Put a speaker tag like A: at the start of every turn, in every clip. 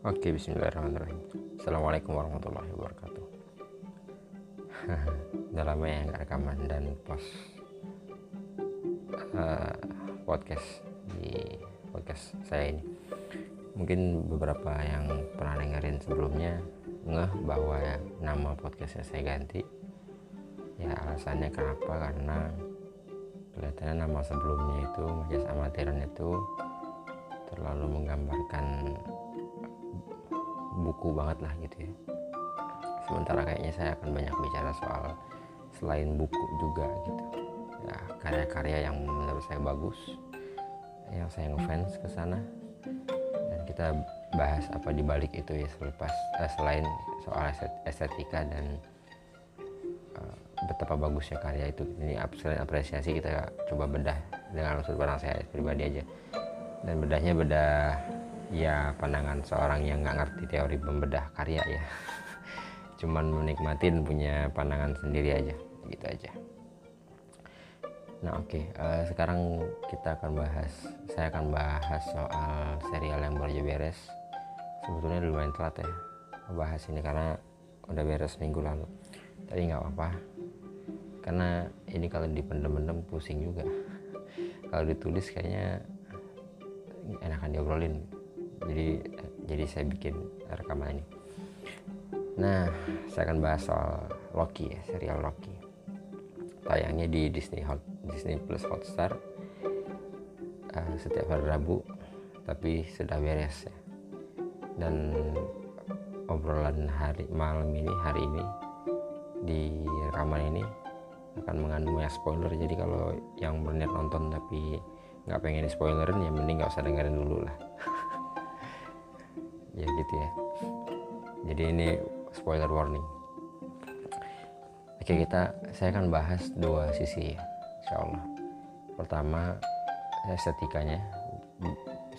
A: Oke, bismillahirrahmanirrahim. Assalamualaikum warahmatullahi wabarakatuh. Udah lama ya nggak rekaman dan post uh, podcast di podcast saya ini. Mungkin beberapa yang pernah dengerin sebelumnya ngeh bahwa nama podcastnya saya ganti. Ya alasannya kenapa? Karena kelihatannya nama sebelumnya itu Majas Amatiran itu terlalu menggambarkan buku banget lah gitu ya. Sementara kayaknya saya akan banyak bicara soal selain buku juga gitu. Ya karya-karya yang menurut saya bagus yang saya ngefans ke sana. Dan kita bahas apa di balik itu ya selepas eh, selain soal estetika dan uh, betapa bagusnya karya itu. Ini selain apresiasi kita coba bedah dengan sudut pandang saya pribadi aja. Dan bedahnya bedah ya pandangan seorang yang nggak ngerti teori membedah karya ya. Cuman menikmatin punya pandangan sendiri aja gitu aja. Nah oke okay. uh, eh, sekarang kita akan bahas saya akan bahas soal serial yang baru beres. Sebetulnya lumayan telat ya bahas ini karena udah beres minggu lalu. Tapi nggak apa-apa karena ini kalau dipendem-pendem pusing juga. Kalau ditulis kayaknya enakan diobrolin jadi jadi saya bikin rekaman ini. Nah saya akan bahas soal Loki ya serial Loki. Tayangnya di Disney Hot Disney Plus Hotstar uh, setiap hari Rabu tapi sudah beres ya. Dan obrolan hari malam ini hari ini di rekaman ini akan mengandung banyak spoiler. Jadi kalau yang berniat nonton tapi nggak pengen spoilerin ya mending nggak usah dengerin dulu lah ya gitu ya. Jadi ini spoiler warning. Oke kita saya akan bahas dua sisi ya insya Allah pertama estetikanya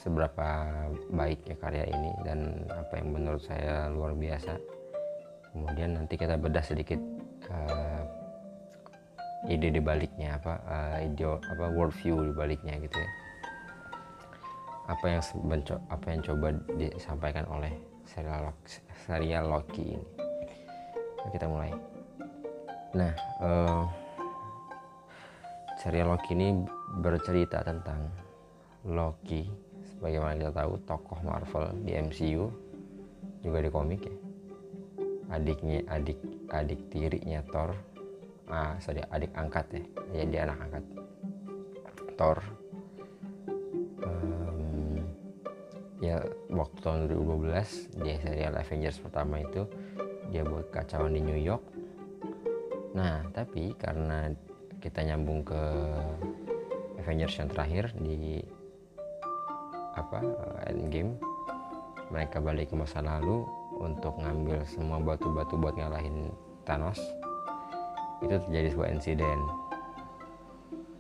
A: seberapa baik ya karya ini dan apa yang menurut saya luar biasa. Kemudian nanti kita bedah sedikit uh, ide di baliknya apa uh, ide apa worldview di baliknya gitu ya apa yang apa yang coba disampaikan oleh serial serial Loki ini? Kita mulai. Nah uh, serial Loki ini bercerita tentang Loki. Sebagaimana kita tahu tokoh Marvel di MCU juga di komik ya. Adiknya adik adik tirinya Thor. Ah sorry adik angkat ya. Ya dia anak angkat. Thor ya waktu tahun 2012 di serial Avengers pertama itu dia buat kacauan di New York. Nah tapi karena kita nyambung ke Avengers yang terakhir di apa Endgame mereka balik ke masa lalu untuk ngambil semua batu-batu buat ngalahin Thanos itu terjadi sebuah insiden.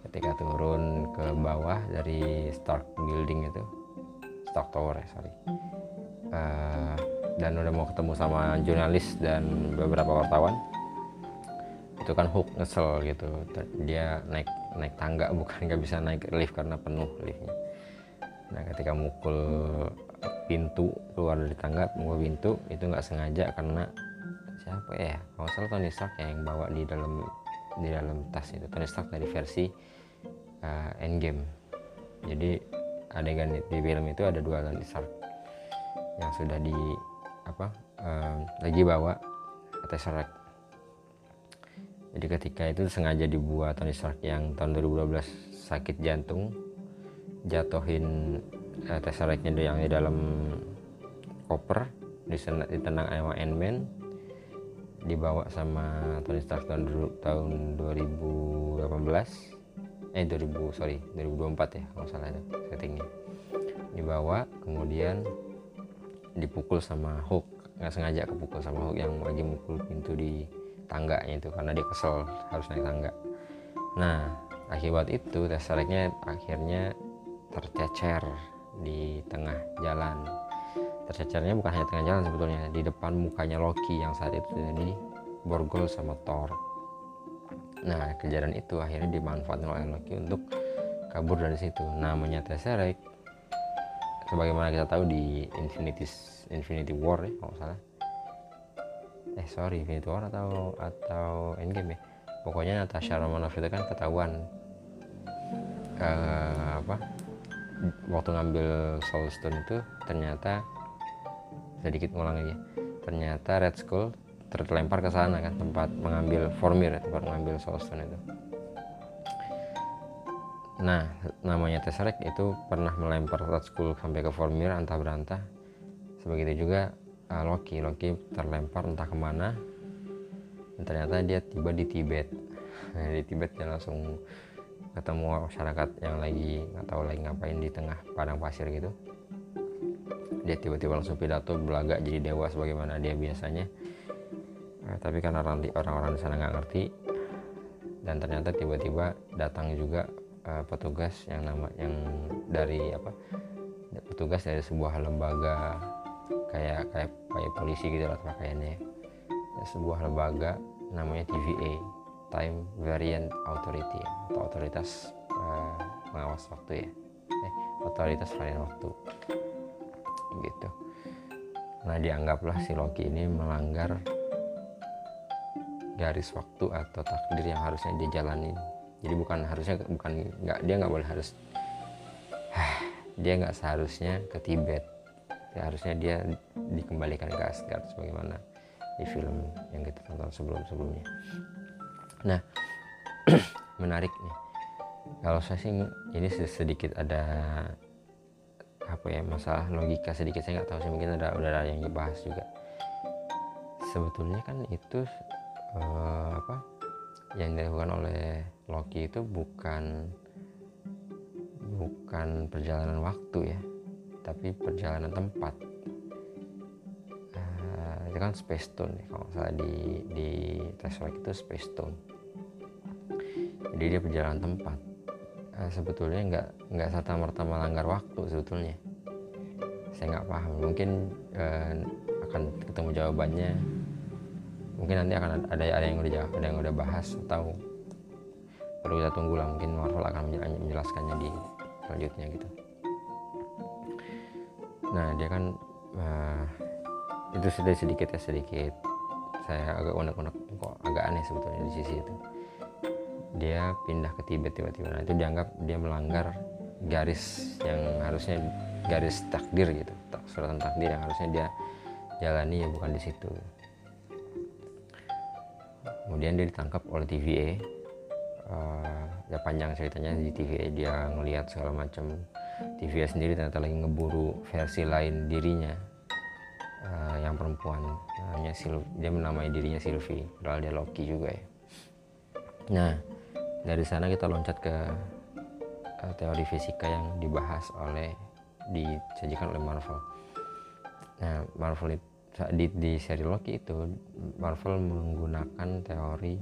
A: Ketika turun ke bawah dari Stark Building itu Tower ya sorry. Uh, dan udah mau ketemu sama jurnalis dan beberapa wartawan. Itu kan Hook ngesel gitu. Dia naik naik tangga bukan nggak bisa naik lift karena penuh liftnya. Nah ketika mukul pintu keluar dari tangga mukul pintu itu nggak sengaja karena siapa ya? Kalau salah Tony Stark yang bawa di dalam di dalam tas itu. Tony Stark dari versi uh, Endgame. Jadi adegan di film itu ada dua Tony Stark yang sudah di apa um, lagi bawa Tesseract jadi ketika itu sengaja dibuat Tony Stark yang tahun 2012 sakit jantung jatuhin uh, Tesseractnya yang di dalam koper ditendang sama Ant-Man dibawa sama Tony Stark tahun, tahun 2018 eh 2000 sorry 2024 ya kalau salah settingnya. Dibawa kemudian dipukul sama Hulk. Nggak sengaja kepukul sama Hulk yang lagi mukul pintu di tangganya itu karena dia kesel harus naik tangga. Nah akibat itu Tesseractnya akhirnya tercecer di tengah jalan. Tercecernya bukan hanya tengah jalan sebetulnya di depan mukanya Loki yang saat itu jadi borgol sama Thor Nah, kejadian itu akhirnya dimanfaatkan oleh Loki untuk kabur dari situ. Namanya Tesseract sebagaimana kita tahu di Infinity Infinity War ya kalau salah eh sorry Infinity War atau atau Endgame ya pokoknya Natasha Romanoff itu kan ketahuan uh, apa waktu ngambil Soul Stone itu ternyata sedikit ngulang aja ternyata Red Skull terlempar ke sana kan tempat mengambil formir tempat mengambil Soul Stone itu. Nah namanya Tesseract itu pernah melempar Red Skull sampai ke formir antah berantah. Sebegitu juga uh, Loki. Loki terlempar entah ke mana dan ternyata dia tiba di Tibet. Di Tibet dia langsung ketemu masyarakat yang lagi nggak tahu lagi ngapain di tengah padang pasir gitu. Dia tiba-tiba langsung pidato belagak jadi dewa sebagaimana dia biasanya tapi karena orang-orang di sana nggak ngerti. Dan ternyata tiba-tiba datang juga uh, petugas yang nama yang dari apa petugas dari sebuah lembaga kayak kayak kayak polisi gitu lah pakaiannya. Sebuah lembaga namanya TVA Time Variant Authority atau otoritas uh, waktu ya. Eh, otoritas varian waktu. Gitu. Nah dianggaplah si Loki ini melanggar garis waktu atau takdir yang harusnya dia jalani. Jadi bukan harusnya bukan nggak dia nggak boleh harus dia nggak seharusnya ke Tibet. Ya, harusnya dia dikembalikan ke Asgard sebagaimana di film yang kita tonton sebelum sebelumnya. Nah menarik nih. Kalau saya sih ini sedikit ada apa ya masalah logika sedikit saya nggak tahu sih mungkin ada udah ada yang dibahas juga. Sebetulnya kan itu uh, apa yang dilakukan oleh Loki itu bukan bukan perjalanan waktu ya tapi perjalanan tempat. Uh, itu kan space stone ya kalau salah di di Tesseract itu space stone. Jadi dia perjalanan tempat. Uh, sebetulnya nggak nggak serta merta melanggar waktu sebetulnya. Saya nggak paham. Mungkin uh, akan ketemu jawabannya mungkin nanti akan ada ada yang udah ada yang udah bahas atau perlu kita tunggu lah. Mungkin Marvel akan menjelaskannya di selanjutnya gitu. Nah dia kan uh, itu sudah sedikit ya sedikit. Saya agak unek-unek kok agak aneh sebetulnya di sisi itu. Dia pindah ke Tibet tiba-tiba. Nah itu dianggap dia melanggar garis yang harusnya garis takdir gitu. Suratan takdir yang harusnya dia jalani ya bukan di situ kemudian dia ditangkap oleh TVA uh, eh, ya panjang ceritanya di TVA dia ngelihat segala macam TVA sendiri ternyata lagi ngeburu versi lain dirinya. Uh, yang perempuan namanya dia menamai dirinya Sylvie padahal dia Loki juga ya. Nah dari sana kita loncat ke uh, teori fisika yang dibahas oleh disajikan oleh Marvel. Nah, Marvel itu di, di seri Loki itu Marvel menggunakan teori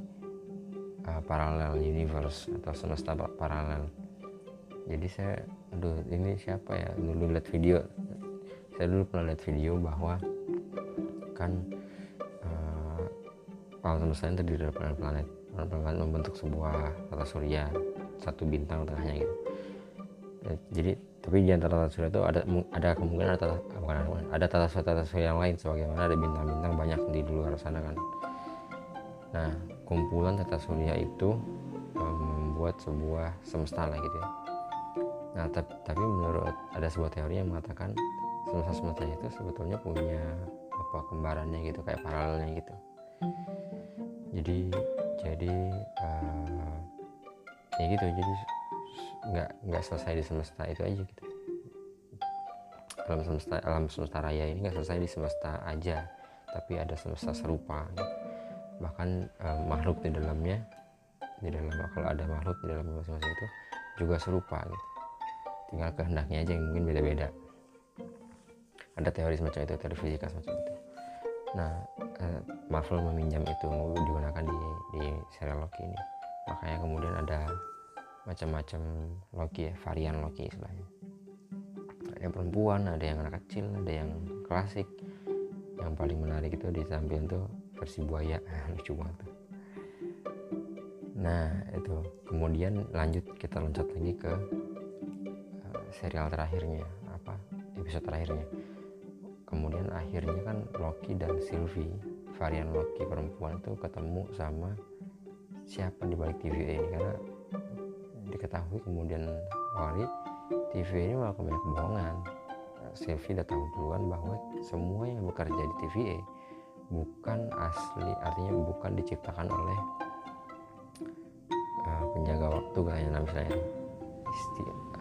A: uh, parallel universe atau semesta paralel. Jadi saya, aduh ini siapa ya? Dulu lihat video, saya dulu pernah lihat video bahwa kan uh, alam semesta itu terdiri dari planet-planet planet membentuk sebuah tata surya satu bintang tengahnya gitu ya, jadi tapi di antara tata surya itu ada ada kemungkinan ada tata, bukan, ada tata tata yang lain sebagaimana ada bintang-bintang banyak di luar sana kan. Nah kumpulan tata surya itu membuat sebuah semesta lah gitu ya. Nah tapi, tapi menurut ada sebuah teori yang mengatakan semesta semesta itu sebetulnya punya apa kembarannya gitu kayak paralelnya gitu. Jadi jadi uh, ya gitu. Jadi nggak nggak selesai di semesta itu aja gitu alam semesta alam semesta raya ini nggak selesai di semesta aja tapi ada semesta serupa. Bahkan uh, makhluk di dalamnya di dalam kalau ada makhluk di dalam masing-masing itu juga serupa gitu. Tinggal kehendaknya aja yang mungkin beda-beda. Ada teori semacam itu teori fisika semacam itu. Nah uh, Marvel meminjam itu digunakan di di serial Loki ini. Makanya kemudian ada macam-macam Loki ya varian Loki istilahnya ada yang perempuan ada yang anak kecil ada yang klasik. Yang paling menarik itu di samping tuh versi buaya. Lucu banget tuh. Nah itu. Kemudian lanjut kita loncat lagi ke uh, serial terakhirnya. Apa? Episode terakhirnya. Kemudian akhirnya kan Loki dan Sylvie varian Loki perempuan itu ketemu sama siapa di balik TVA ini? Karena diketahui kemudian hari TVA ini malah banyak kebohongan Sylvie udah tahu duluan bahwa semua yang bekerja di TVA bukan asli artinya bukan diciptakan oleh uh, penjaga waktu kayaknya misalnya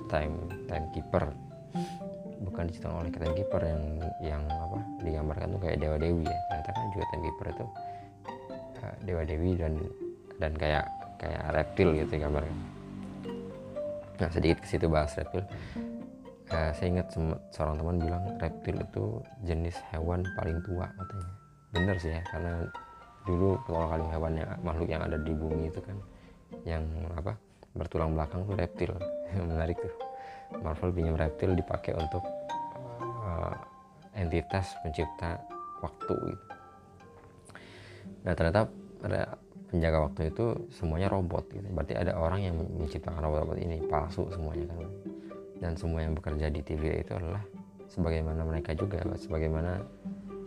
A: time timekeeper. Bukan diciptakan oleh timekeeper yang yang apa digambarkan tuh kayak dewa dewi ya. Ternyata kan juga timekeeper itu uh, dewa dewi dan dan kayak kayak reptil gitu gambarnya nah sedikit ke situ bahas reptil. Uh, saya ingat seorang teman bilang reptil itu jenis hewan paling tua katanya. Bener sih ya karena dulu kalau kali hewan yang makhluk yang ada di bumi itu kan yang apa bertulang belakang tuh reptil. Menarik tuh. Marvel pinjam reptil dipakai untuk uh, entitas pencipta waktu gitu. Nah ternyata penjaga waktu itu semuanya robot gitu. Berarti ada orang yang menciptakan robot-robot ini palsu semuanya kan. Dan semua yang bekerja di TV itu adalah sebagaimana mereka juga, sebagaimana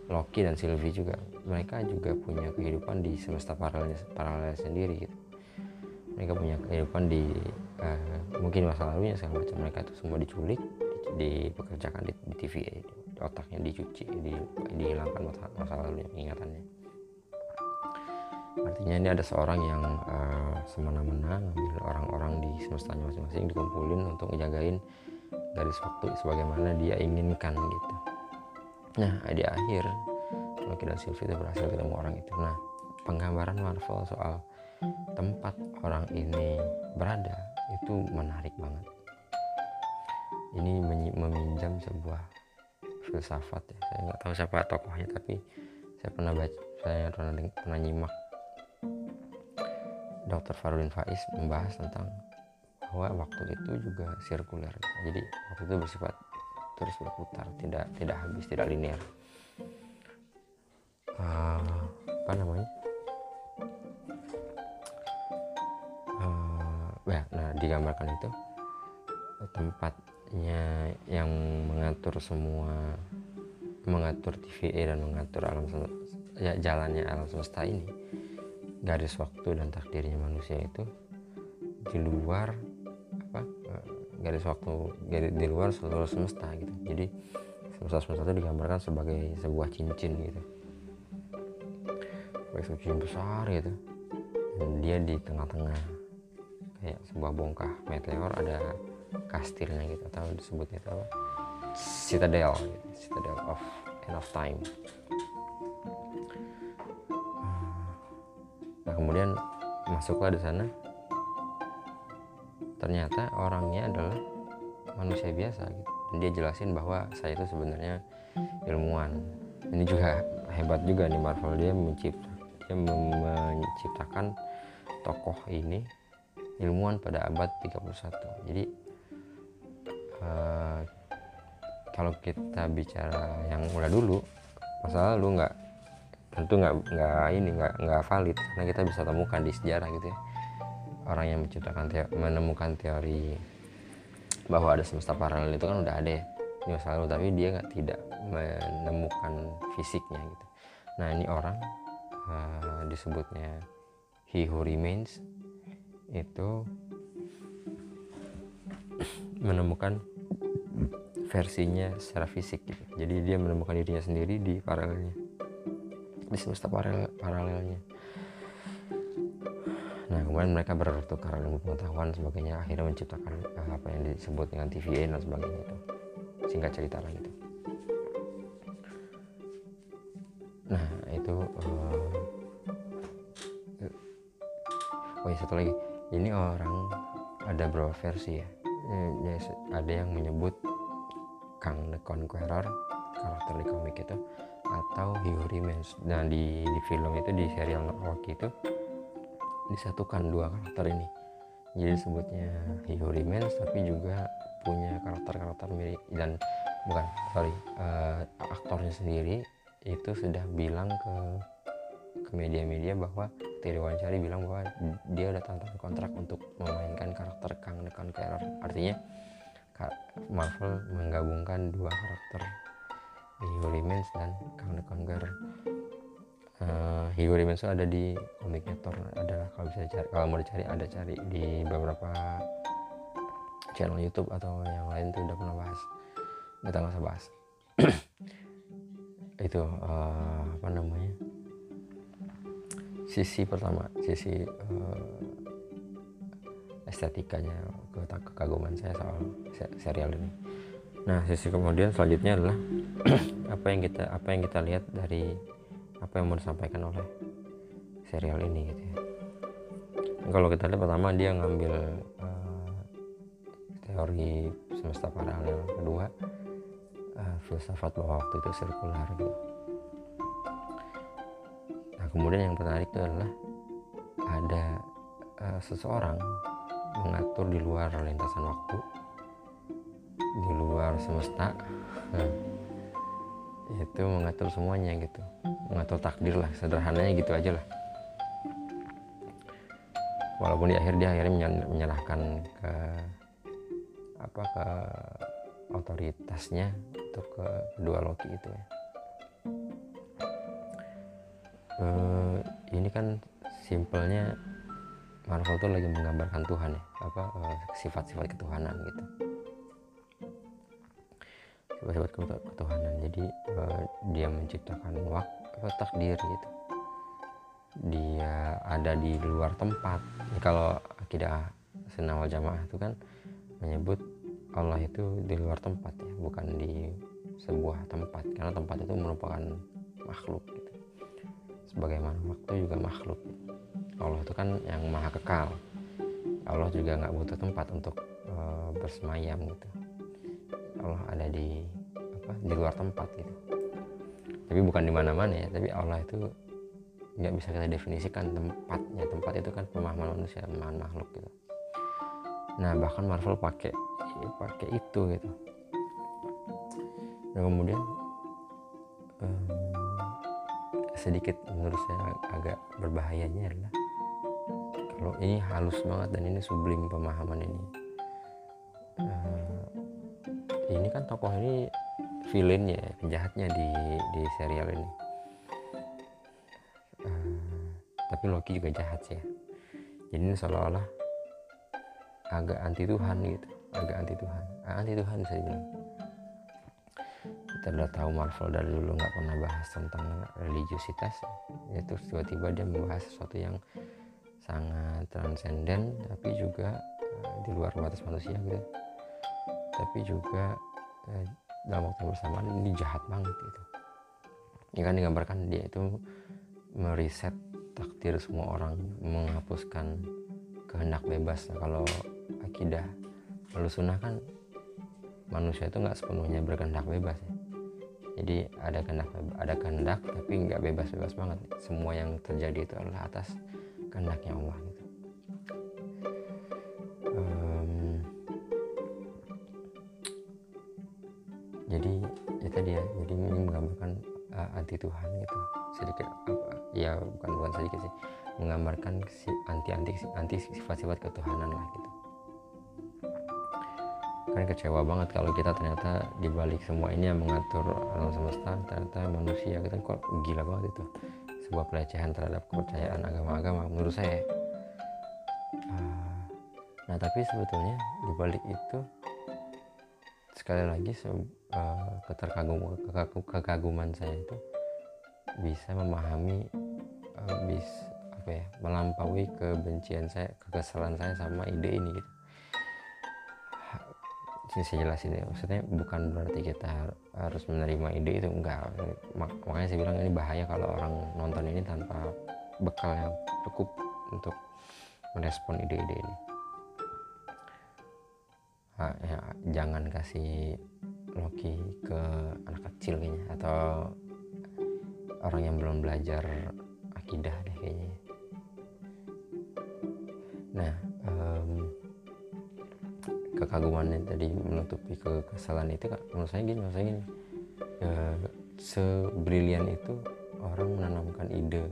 A: Loki dan Sylvie juga. Mereka juga punya kehidupan di semesta paralel paralel sendiri gitu. Mereka punya kehidupan di uh, mungkin masa lalunya segala macam mereka itu semua diculik, dipekerjakan di, di TVA, otaknya dicuci, di, dihilangkan masa, masa lalunya ingatannya artinya ini ada seorang yang uh, semena-mena ngambil orang-orang di semestanya masing-masing dikumpulin untuk ngejagain garis waktu sebagaimana dia inginkan gitu. Nah di akhir Loki dan Sylvie itu berhasil ketemu orang itu. Nah penggambaran Marvel soal tempat orang ini berada itu menarik banget. Ini meminjam sebuah filsafat ya. Saya nggak tahu siapa tokohnya tapi saya pernah baca saya pernah pernah nyimak Dr. Farudin Faiz membahas tentang bahwa waktu itu juga sirkuler. Jadi waktu itu bersifat terus berputar tidak tidak habis tidak linear uh, apa namanya? Uh, ya nah digambarkan itu tempatnya yang mengatur semua mengatur TVA dan mengatur alam ya jalannya alam semesta ini garis waktu dan takdirnya manusia itu di luar apa eh, garis waktu garis, di luar seluruh semesta gitu. Jadi semesta semesta itu digambarkan sebagai sebuah cincin gitu. Sebagai sebuah cincin besar gitu. Dan dia di tengah-tengah kayak sebuah bongkah meteor ada kastilnya gitu atau disebutnya itu apa? Citadel gitu. citadel of end of time kemudian masuklah di sana. Ternyata orangnya adalah manusia biasa gitu. dan dia jelasin bahwa saya itu sebenarnya ilmuwan. Ini juga hebat juga nih Marvel dia mencipta dia menciptakan tokoh ini ilmuwan pada abad 31 jadi uh, kalau kita bicara yang udah dulu masalah lu nggak tentu nggak nggak ini nggak nggak valid. Karena kita bisa temukan di sejarah gitu ya. Orang yang menciptakan teori, menemukan teori bahwa ada semesta paralel itu kan udah ada ya masa lalu. Tapi dia nggak tidak menemukan fisiknya gitu. Nah ini orang uh, disebutnya he who remains itu menemukan versinya secara fisik gitu. Jadi dia menemukan dirinya sendiri di paralelnya di semesta paralel paralelnya. Nah kemudian mereka bertukar ilmu pengetahuan sebagainya akhirnya menciptakan uh, apa yang disebut dengan TVA dan sebagainya itu. Singkat cerita lah gitu. Nah itu uh, oh ya satu lagi. Ini orang ada beberapa versi ya ada yang menyebut Kang the Conqueror karakter di komik itu atau He Who Remains nah di, di film itu di serial Rocky itu disatukan dua karakter ini. Jadi sebutnya He Who Remains tapi juga punya karakter-karakter mirip dan bukan sorry uh, aktornya sendiri itu sudah bilang ke ke media-media bahwa Terry Wancari bilang bahwa dia udah tanda kontrak untuk memainkan karakter Kang the Conqueror artinya Marvel menggabungkan dua karakter Hugo Remains dan Kang the Conqueror uh, Remains ada di komiknya Thor ada kalau bisa cari kalau mau dicari ada cari di beberapa channel YouTube atau yang lain tuh udah pernah bahas. Kita nggak usah bahas. Itu uh, apa namanya? Sisi pertama sisi uh, estetikanya kekaguman saya soal serial ini nah sisi kemudian selanjutnya adalah apa yang kita apa yang kita lihat dari apa yang mau disampaikan oleh serial ini gitu ya. Kalau kita lihat pertama dia ngambil uh, teori semesta paralel kedua uh, filsafat bahwa waktu itu sirkular gitu. Nah kemudian yang menarik itu adalah ada uh, seseorang mengatur di luar lintasan waktu di luar semesta. Nah, itu mengatur semuanya gitu. Mengatur takdir lah sederhananya gitu aja lah. Walaupun di akhir dia akhirnya menyerahkan ke apa ke otoritasnya untuk ke kedua Loki itu ya. Uh, ini kan simpelnya Marvel tuh lagi menggambarkan Tuhan ya apa eh, sifat-sifat uh, ketuhanan gitu sifat-sifat ketuhanan. Jadi uh, dia menciptakan waktu takdir gitu. Dia ada di luar tempat. Ya, kalau akidah senawal jamaah itu kan menyebut Allah itu di luar tempat ya bukan di sebuah tempat. Karena tempat itu merupakan makhluk gitu. Sebagaimana waktu juga makhluk. Allah itu kan yang maha kekal. Allah juga nggak butuh tempat untuk e, bersemayam gitu Allah ada di apa di luar tempat gitu. Tapi bukan di mana-mana ya tapi Allah itu nggak bisa kita definisikan tempatnya. Tempat itu kan pemahaman manusia pemahaman makhluk gitu. Nah bahkan Marvel pakai pakai itu gitu. Dan kemudian um, sedikit menurut saya agak berbahayanya adalah kalau ini halus banget dan ini sublim pemahaman ini ini kan tokoh ini villainnya penjahatnya di di serial ini. Uh, tapi Loki juga jahat sih ya. Jadi ini seolah-olah agak anti Tuhan gitu. Agak anti Tuhan. Ah, anti Tuhan bisa dibilang. Kita udah tahu Marvel dari dulu nggak pernah bahas tentang religiusitas ya terus tiba-tiba dia membahas sesuatu yang sangat transenden tapi juga uh, di luar batas manusia gitu. Tapi juga dalam waktu bersamaan ini jahat banget gitu. Ini kan digambarkan dia itu meriset takdir semua orang menghapuskan kehendak bebas. Nah, kalau akidah lalu sunnah kan manusia itu nggak sepenuhnya berkehendak bebas ya. Jadi ada kehendak ada kehendak tapi nggak bebas-bebas banget. Semua yang terjadi itu adalah atas kehendaknya Allah gitu. Um, jadi ya tadi ya jadi ini menggambarkan uh, anti Tuhan gitu. Sedikit apa ya bukan bukan sedikit sih. Menggambarkan si anti anti anti sifat-sifat ketuhanan lah gitu. Kan kecewa banget kalau kita ternyata dibalik semua ini yang mengatur alam semesta ternyata manusia kita kok gila banget itu. Sebuah pelecehan terhadap kepercayaan agama-agama menurut saya. Ah, nah tapi sebetulnya dibalik itu sekali lagi uh, keterkagum kekaguman saya itu bisa memahami uh, bis apa ya melampaui kebencian saya kekesalan saya sama ide ini gitu. Sini saya jelasin ya maksudnya bukan berarti kita harus menerima ide itu enggak. Mak makanya saya bilang ini bahaya kalau orang nonton ini tanpa bekal yang cukup untuk merespon ide-ide ini. Nah, ya, jangan kasih Loki ke anak kecil kayaknya atau orang yang belum belajar akidah deh kayaknya. Nah um, kekagumannya tadi menutupi kekesalan itu menurut saya gini menurut saya gini. Ya, sebrilian itu orang menanamkan ide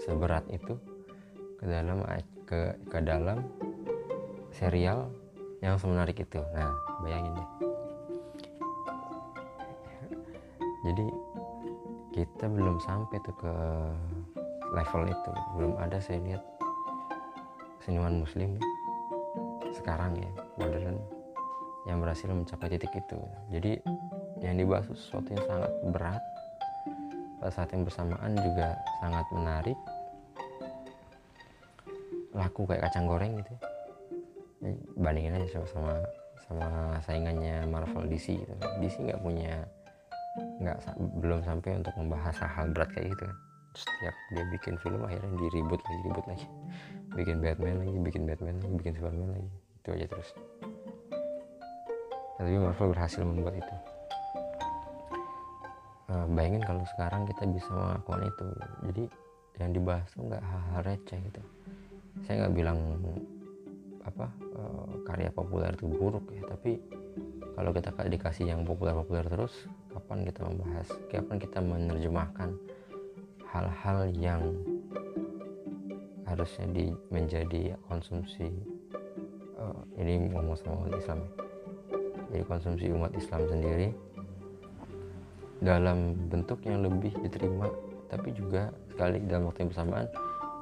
A: seberat itu ke dalam ke ke dalam serial yang semenarik itu. Nah bayangin deh jadi kita belum sampai tuh ke level itu. Belum ada saya lihat seniman muslim sekarang ya modern yang berhasil mencapai titik itu. Jadi yang dibahas sesuatu yang sangat berat pada saat yang bersamaan juga sangat menarik. Laku kayak kacang goreng gitu. Bandingin aja sama sama saingannya Marvel DC gitu. DC nggak punya nggak belum sampai untuk membahas hal-hal berat kayak gitu kan. Setiap dia bikin film akhirnya diribut lagi ribut lagi. Bikin Batman lagi bikin Batman lagi bikin Superman lagi. Itu aja terus. Tapi Marvel berhasil membuat itu. Uh, bayangin kalau sekarang kita bisa melakukan itu. Jadi yang dibahas tuh nggak hal-hal receh gitu. Saya nggak bilang apa uh, karya populer itu buruk ya tapi kalau kita dikasih yang populer-populer terus kapan kita membahas kapan kita menerjemahkan hal-hal yang harusnya di, menjadi konsumsi uh, ini ngomong sama umat Islam ya. jadi konsumsi umat Islam sendiri dalam bentuk yang lebih diterima tapi juga sekali dalam waktu yang bersamaan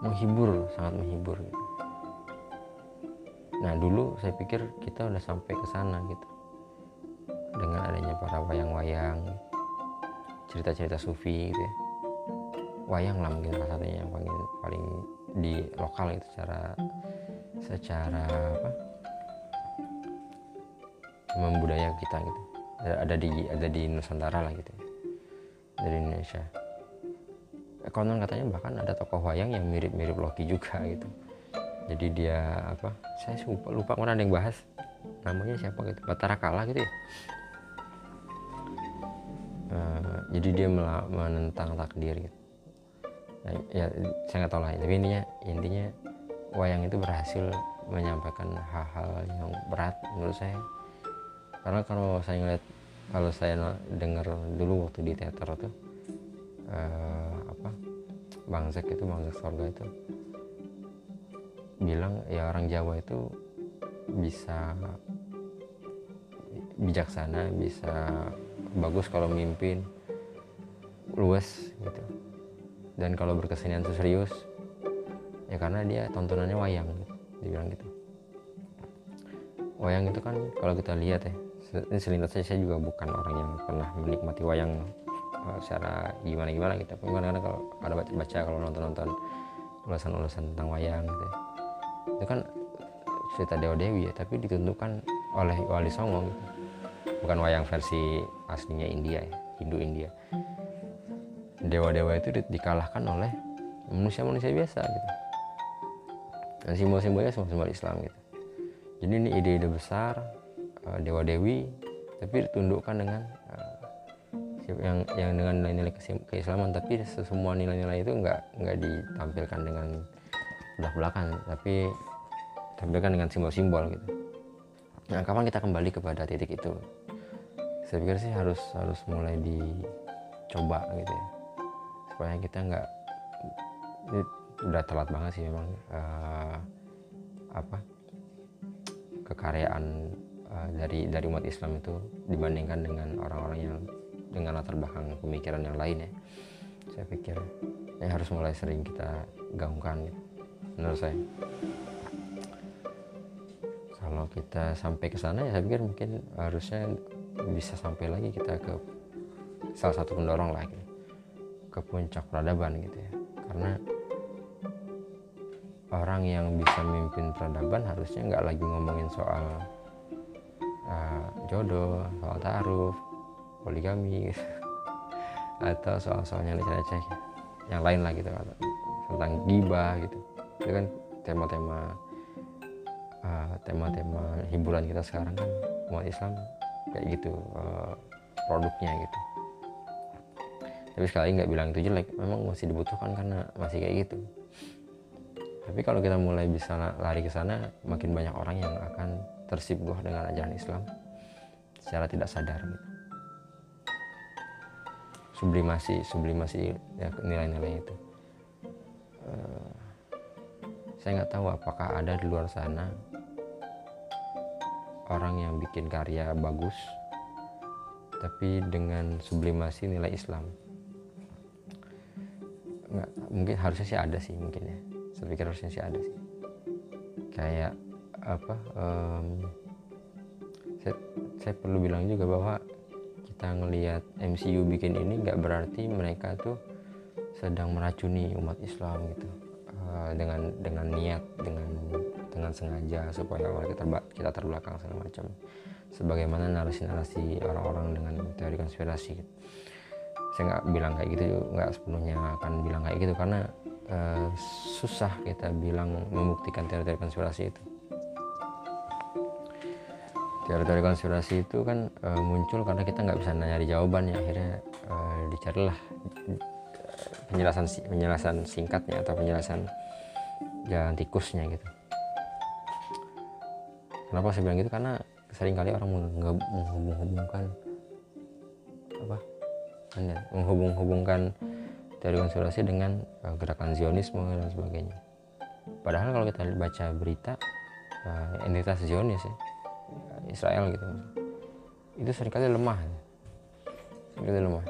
A: menghibur sangat menghibur nah dulu saya pikir kita udah sampai ke sana gitu dengan adanya para wayang-wayang cerita-cerita sufi gitu ya. Wayang lah mungkin salah satunya yang paling paling di lokal itu secara secara apa? Membudaya kita gitu. Ada di ada di Nusantara lah gitu dari Indonesia. Konon katanya bahkan ada tokoh wayang yang mirip-mirip Loki juga gitu. Jadi dia apa? Saya lupa lupa ada yang bahas namanya siapa gitu Batara Kala gitu ya. Uh, jadi dia menentang takdir gitu. Ya saya nggak tahu lah tapi intinya intinya wayang itu berhasil menyampaikan hal-hal yang berat menurut saya. Karena kalau saya ngeliat kalau saya dengar dulu waktu di teater tuh uh, apa Bang Zek itu Bang Zek Sorga itu bilang ya orang Jawa itu bisa bijaksana bisa bagus kalau mimpin luas gitu dan kalau berkesenian itu serius ya karena dia tontonannya wayang gitu. dibilang gitu wayang itu kan kalau kita lihat ya ini selintas saja saya juga bukan orang yang pernah menikmati wayang uh, secara gimana gimana gitu tapi kadang-kadang kalau ada baca, baca kalau nonton nonton ulasan-ulasan tentang wayang gitu ya. itu kan cerita Dewa Dewi ya tapi ditentukan oleh Wali Songo gitu. bukan wayang versi aslinya India ya Hindu India. Dewa-dewa itu di, dikalahkan oleh manusia-manusia biasa gitu. Dan simbol-simbolnya simbol-simbol Islam gitu. Jadi ini ide-ide besar uh, dewa-dewi tapi ditundukkan dengan uh, yang yang dengan nilai-nilai keislaman. Tapi semua nilai-nilai itu nggak nggak ditampilkan dengan belak belakan tapi tampilkan dengan simbol-simbol gitu. Nah kapan kita kembali kepada titik itu? Saya pikir sih harus harus mulai dicoba gitu ya. Supaya kita nggak udah telat banget sih memang uh, apa kekaryaan uh, dari dari umat Islam itu dibandingkan dengan orang-orang yang dengan latar belakang pemikiran yang lain ya. Saya pikir ya harus mulai sering kita gaungkan gitu, menurut saya kalau kita sampai ke sana ya saya pikir mungkin harusnya bisa sampai lagi kita ke salah satu pendorong lah gitu. Ke puncak peradaban gitu ya. Karena orang yang bisa memimpin peradaban harusnya nggak lagi ngomongin soal uh, jodoh soal taruh poligami gitu. atau soal-soal yang receh yang lain lah gitu. Tentang gibah gitu. Itu kan tema-tema uh, tema-tema hiburan kita sekarang kan umat Islam kayak gitu uh, produknya gitu. Tapi sekali nggak bilang itu jelek memang masih dibutuhkan karena masih kayak gitu. Tapi kalau kita mulai bisa lari ke sana makin banyak orang yang akan tersibuh dengan ajaran Islam secara tidak sadar gitu. sublimasi sublimasi ya, nilai-nilai itu. Uh, saya nggak tahu apakah ada di luar sana orang yang bikin karya bagus tapi dengan sublimasi nilai Islam. Nggak mungkin harusnya sih ada sih mungkin ya. Saya pikir harusnya sih ada sih. Kayak apa um, saya, saya perlu bilang juga bahwa kita ngelihat MCU bikin ini nggak berarti mereka tuh sedang meracuni umat Islam gitu. Uh, dengan dengan niat dengan dengan sengaja supaya kita kita terbelakang segala macam. Sebagaimana narasi-narasi orang-orang dengan teori konspirasi. Saya nggak bilang kayak gitu nggak sepenuhnya akan bilang kayak gitu karena uh, susah kita bilang membuktikan teori-teori konspirasi itu. Teori-teori konspirasi itu kan uh, muncul karena kita nggak bisa nyari jawaban ya akhirnya uh, dicarilah penjelasan penjelasan singkatnya atau penjelasan jalan tikusnya gitu kenapa saya bilang gitu karena sering kali orang menghubung-hubungkan apa menghubung-hubungkan dari konspirasi dengan uh, gerakan Zionisme dan sebagainya. Padahal kalau kita baca berita uh, entitas Zionis ya, Israel gitu, itu sering kali lemah, sering kali lemah.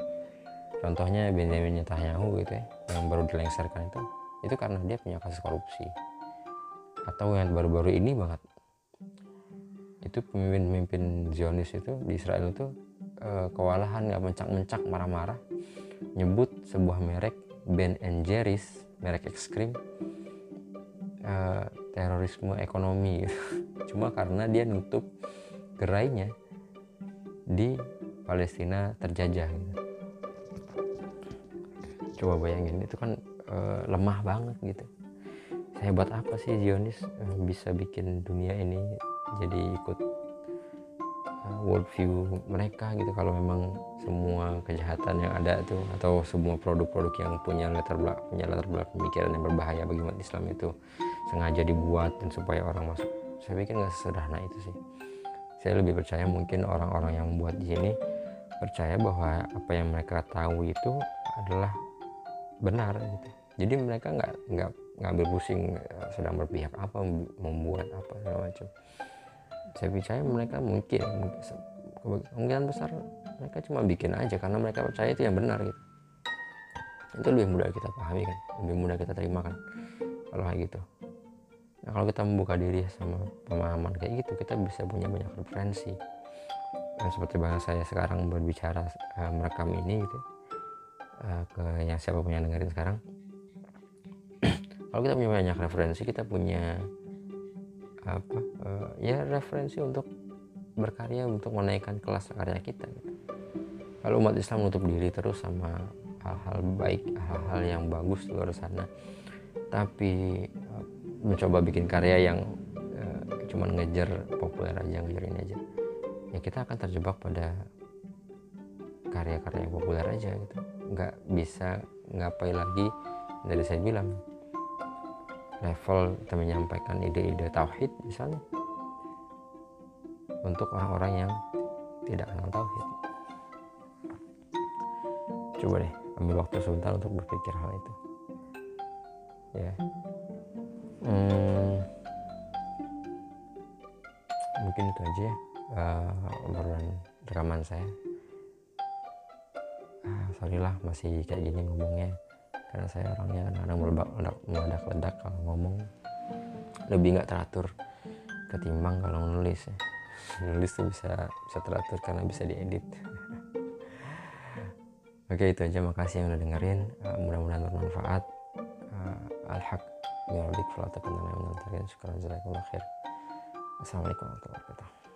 A: Contohnya Benjamin Netanyahu gitu ya, yang baru dilengsarkan itu, itu karena dia punya kasus korupsi. Atau yang baru-baru ini banget, itu pemimpin-pemimpin Zionis itu di Israel itu uh, kewalahan nggak mencak-mencak marah-marah nyebut sebuah merek Ben and Jerry's merek es krim uh, terorisme ekonomi cuma karena dia nutup gerainya di Palestina terjajah gitu. coba bayangin itu kan uh, lemah banget gitu. Hebat apa sih Zionis bisa bikin dunia ini jadi ikut worldview mereka gitu. Kalau memang semua kejahatan yang ada tuh atau semua produk-produk yang punya latar belakang punya latar belakang pemikiran yang berbahaya bagi umat Islam itu sengaja dibuat dan supaya orang masuk. Saya pikir nggak sesederhana itu sih. Saya lebih percaya mungkin orang-orang yang membuat di sini percaya bahwa apa yang mereka tahu itu adalah benar gitu. Jadi mereka nggak nggak ngambil pusing eh, sedang berpihak apa membuat apa segala macam saya percaya mereka mungkin kemungkinan besar mereka cuma bikin aja karena mereka percaya itu yang benar gitu. Itu lebih mudah kita pahami kan. Lebih mudah kita terima kan. Kalau kayak gitu. Nah kalau kita membuka diri sama pemahaman kayak gitu kita bisa punya banyak referensi. Dan seperti bahasa saya sekarang berbicara uh, merekam ini gitu uh, ke yang siapa pun yang dengerin sekarang. Kalau kita punya banyak referensi kita punya apa uh, ya referensi untuk berkarya untuk menaikkan kelas karya kita gitu. kalau umat Islam menutup diri terus sama hal-hal baik hal-hal yang bagus di luar sana. Tapi uh, mencoba bikin karya yang uh, cuman ngejar populer aja ngejar ini aja. Ya kita akan terjebak pada karya-karya yang populer aja gitu. Nggak bisa ngapain lagi dari saya bilang level kita menyampaikan ide-ide tauhid misalnya. Untuk orang-orang yang tidak kenal tauhid. Coba deh ambil waktu sebentar untuk berpikir hal itu. Ya. Hmm, mungkin itu aja ya uh, rekaman saya. Ah, sorry lah masih kayak gini ngomongnya karena saya orangnya kadang-kadang meledak meledak-ledak kalau ngomong. Lebih nggak teratur ketimbang kalau nulis ya. Nulis tuh bisa bisa teratur karena bisa diedit. Oke itu aja. Makasih yang udah dengerin. Uh, mudah-mudahan bermanfaat. Uh, al-haq. Rabbi kalau tekan dan assalamualaikum warahmatullahi wabarakatuh